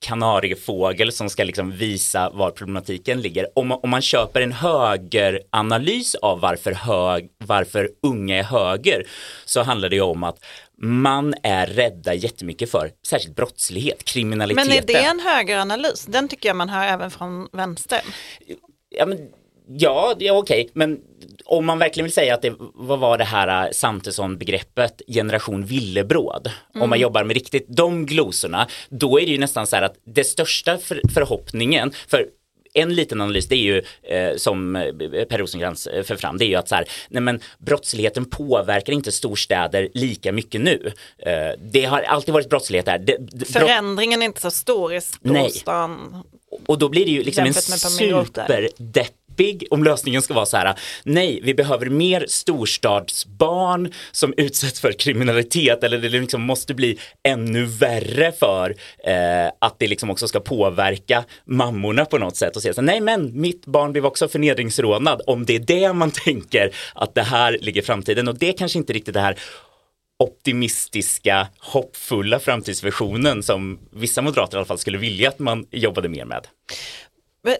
kanariefågel som ska liksom visa var problematiken ligger. Om, om man köper en högeranalys av varför, hög, varför unga är höger så handlar det ju om att man är rädda jättemycket för särskilt brottslighet, kriminalitet. Men är det en högeranalys? Den tycker jag man hör även från vänster. Ja, men, ja, ja okej, men om man verkligen vill säga att det, vad var det här äh, Santesson-begreppet generation villebråd, Mm. om man jobbar med riktigt de glosorna, då är det ju nästan så här att det största för, förhoppningen, för en liten analys, det är ju eh, som eh, Per Rosengrantz eh, för fram, det är ju att så här, nej men brottsligheten påverkar inte storstäder lika mycket nu. Eh, det har alltid varit brottslighet där. Det, det, Förändringen är inte så stor i Nej. storstan. och då blir det ju liksom en Jämfört med om lösningen ska vara så här, nej, vi behöver mer storstadsbarn som utsätts för kriminalitet eller det liksom måste bli ännu värre för eh, att det liksom också ska påverka mammorna på något sätt och säga så här, nej men mitt barn blev också förnedringsrånad om det är det man tänker att det här ligger i framtiden och det kanske inte riktigt det här optimistiska, hoppfulla framtidsvisionen som vissa moderater i alla fall skulle vilja att man jobbade mer med.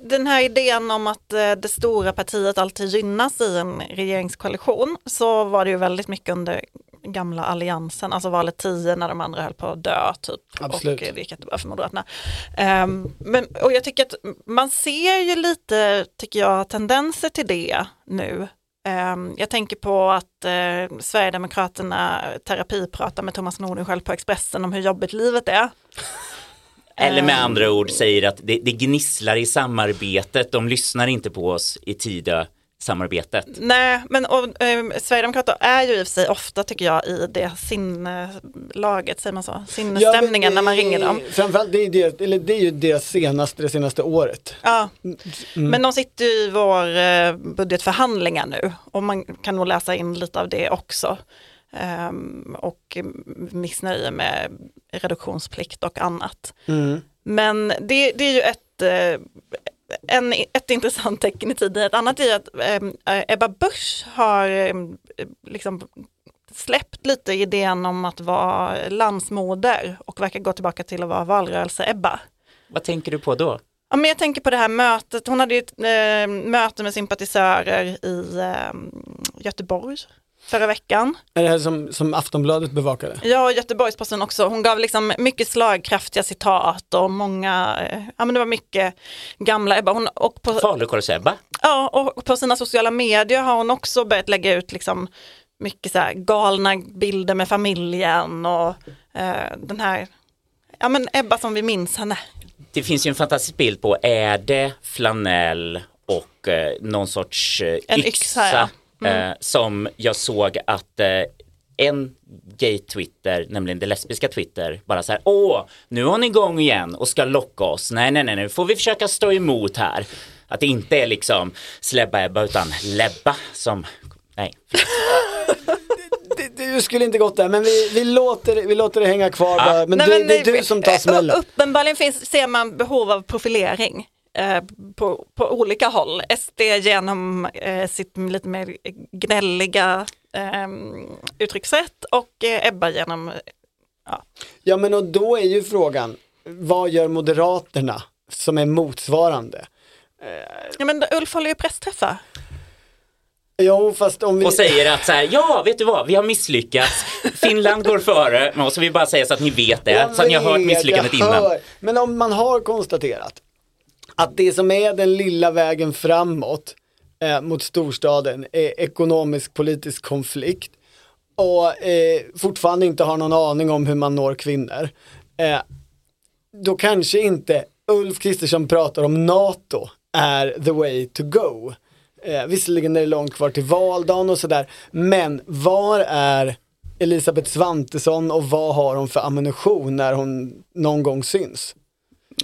Den här idén om att eh, det stora partiet alltid gynnas i en regeringskoalition så var det ju väldigt mycket under gamla alliansen, alltså valet 10 när de andra höll på att dö typ. Absolut. Och eh, det gick jättebra för Moderaterna. Ehm, men, och jag tycker att man ser ju lite, tycker jag, tendenser till det nu. Ehm, jag tänker på att eh, Sverigedemokraterna terapipratar med Thomas Nordenskiöld på Expressen om hur jobbigt livet är. Eller med Ehm. andra ord säger att det, det gnisslar i samarbetet, de lyssnar inte på oss i Tidö-samarbetet. Nej, men och, eh, Sverigedemokrater är ju i och för sig ofta tycker jag i det sinnelaget, säger man så, sinnesstämningen Ja, när man det- ringer dem. Framförallt, det är, det, eller det är ju deras senaste, det senaste året. Ja, Mm. men de sitter ju i vår eh, budgetförhandlingar nu och man kan nog läsa in lite av det också. Ehm, och missnöje med reduktionsplikt och annat. Mm. Men det, det är ju ett, eh, en, ett intressant tecken i tiden. Ett annat är att eh, Ebba Busch har eh, liksom släppt lite idén om att vara landsmoder och verkar gå tillbaka till att vara valrörelse-Ebba. Vad tänker du på då? Ja, men jag tänker på det här mötet, hon hade ju ett eh, möte med sympatisörer i eh, Göteborg förra veckan. Är det här som, som Aftonbladet bevakade? Ja, Göteborgsposten också. Hon gav liksom mycket slagkraftiga citat och många, eh, ja men det var mycket gamla Ebba. Hon, och på, Falukorvs-Ebba. Ja, och på sina sociala medier har hon också börjat lägga ut liksom mycket så här galna bilder med familjen och eh, den här, ja men Ebba som vi minns henne. Det finns ju en fantastisk bild på, är det flanell och eh, någon sorts eh, En yxa, yxa, ja. Mm. eh, som jag såg att eh, en gay-twitter, nämligen det lesbiska Twitter, bara så här, åh, nu är hon igång igen och ska locka oss. Nej, nej, nej, nu får vi försöka stå emot här. Att det inte är liksom Slebba-Ebba utan Lebba som, nej. Du skulle inte gått där, men vi, vi, låter, vi låter det hänga kvar bara. Men, Nej, du, men det är du som tar eh, smällen. Uppenbarligen finns, ser man behov av profilering eh, på, på olika håll. SD genom eh, sitt lite mer gnälliga eh, uttryckssätt och eh, Ebba genom Ja men och då är ju frågan, vad gör Moderaterna som är motsvarande? Ja men Ulf håller ju pressträffar. Jo fast om vi... Och säger att så här, ja vet du vad, vi har misslyckats, Finland går före, men så vill vi bara säga så att ni vet det, Jag så att ni har hört misslyckandet innan. Men om man har konstaterat att det som är den lilla vägen framåt eh, mot storstaden är ekonomisk politisk konflikt och eh, fortfarande inte har någon aning om hur man når kvinnor. Eh, då kanske inte Ulf Kristersson pratar om NATO är the way to go. Eh, visserligen är det långt kvar till valdagen och sådär, men var är Elisabeth Svantesson och vad har hon för ammunition när hon någon gång syns?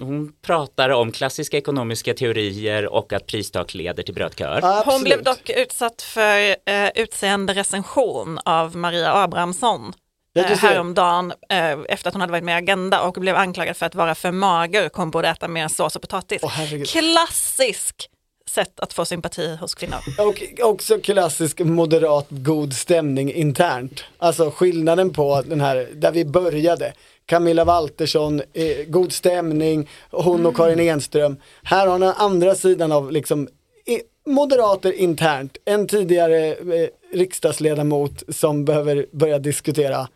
Hon pratar om klassiska ekonomiska teorier och att pristak leder till brödköer. Hon blev dock utsatt för eh, utseende recension av Maria Abrahamsson eh, häromdagen eh, efter att hon hade varit med i Agenda och blev anklagad för att vara för mager, hon borde äta mer sås och potatis. herregud. Klassisk sätt att få sympati hos kvinnor. Och också klassisk moderat god stämning internt. Alltså skillnaden på den här, där vi började. Camilla Waltersson, eh, god stämning, hon och Karin Enström. Här har den andra sidan av liksom moderater internt. En tidigare eh, riksdagsledamot som behöver börja diskutera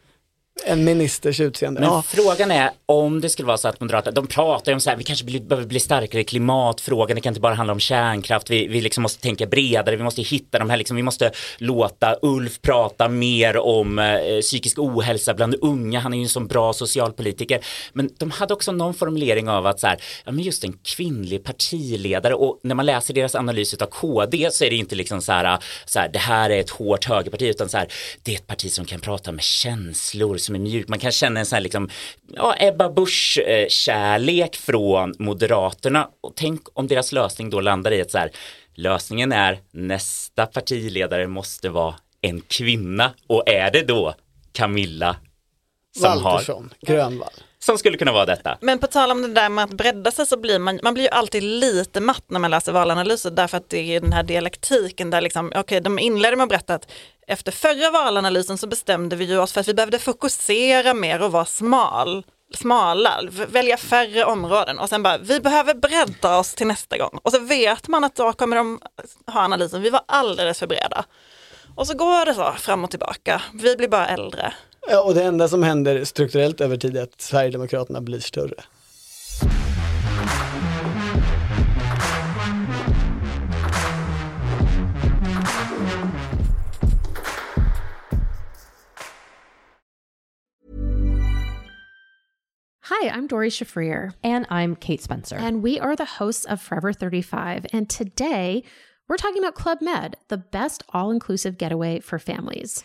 en ministers utseende. Men Ja. frågan är om det skulle vara så att Moderaterna, de pratar ju om så här, vi kanske behöver bli starkare i klimatfrågan, det kan inte bara handla om kärnkraft, vi, vi liksom måste tänka bredare, vi måste hitta de här, liksom, vi måste låta Ulf prata mer om eh, psykisk ohälsa bland unga, han är ju en sån bra socialpolitiker. Men de hade också någon formulering av att så här, ja men just en kvinnlig partiledare och när man läser deras analys av KD så är det inte liksom så här, så här det här är ett hårt högerparti utan så här, det är ett parti som kan prata med känslor, som är mjuk. Man kan känna en sån här liksom, ja, Ebba Busch kärlek från Moderaterna. Och tänk om deras lösning då landar i att så här, lösningen är nästa partiledare måste vara en kvinna. Och är det då Camilla som har, Grönvall som skulle kunna vara detta? Men på tal om det där med att bredda sig så blir man, man blir ju alltid lite matt när man läser valanalyser därför att det är den här dialektiken där liksom, okej de inledde med att berätta att efter förra valanalysen så bestämde vi ju oss för att vi behövde fokusera mer och vara smal, smala, välja färre områden och sen bara, vi behöver bredda oss till nästa gång. Och så vet man att då kommer de ha analysen, vi var alldeles för breda. Och så går det så fram och tillbaka, vi blir bara äldre. Ja, och det enda som händer strukturellt över tid är att Sverigedemokraterna blir större. Hi, I'm Dory Shafrir. And I'm Kate Spencer. And we are the hosts of Forever 35. And today we're talking about Club Med, the best all inclusive getaway for families.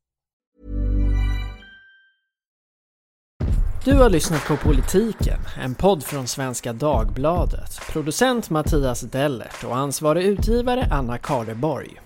Du har lyssnat på Politiken, en podd från Svenska Dagbladet. Producent Mattias Dellert och ansvarig utgivare Anna Kardeborg.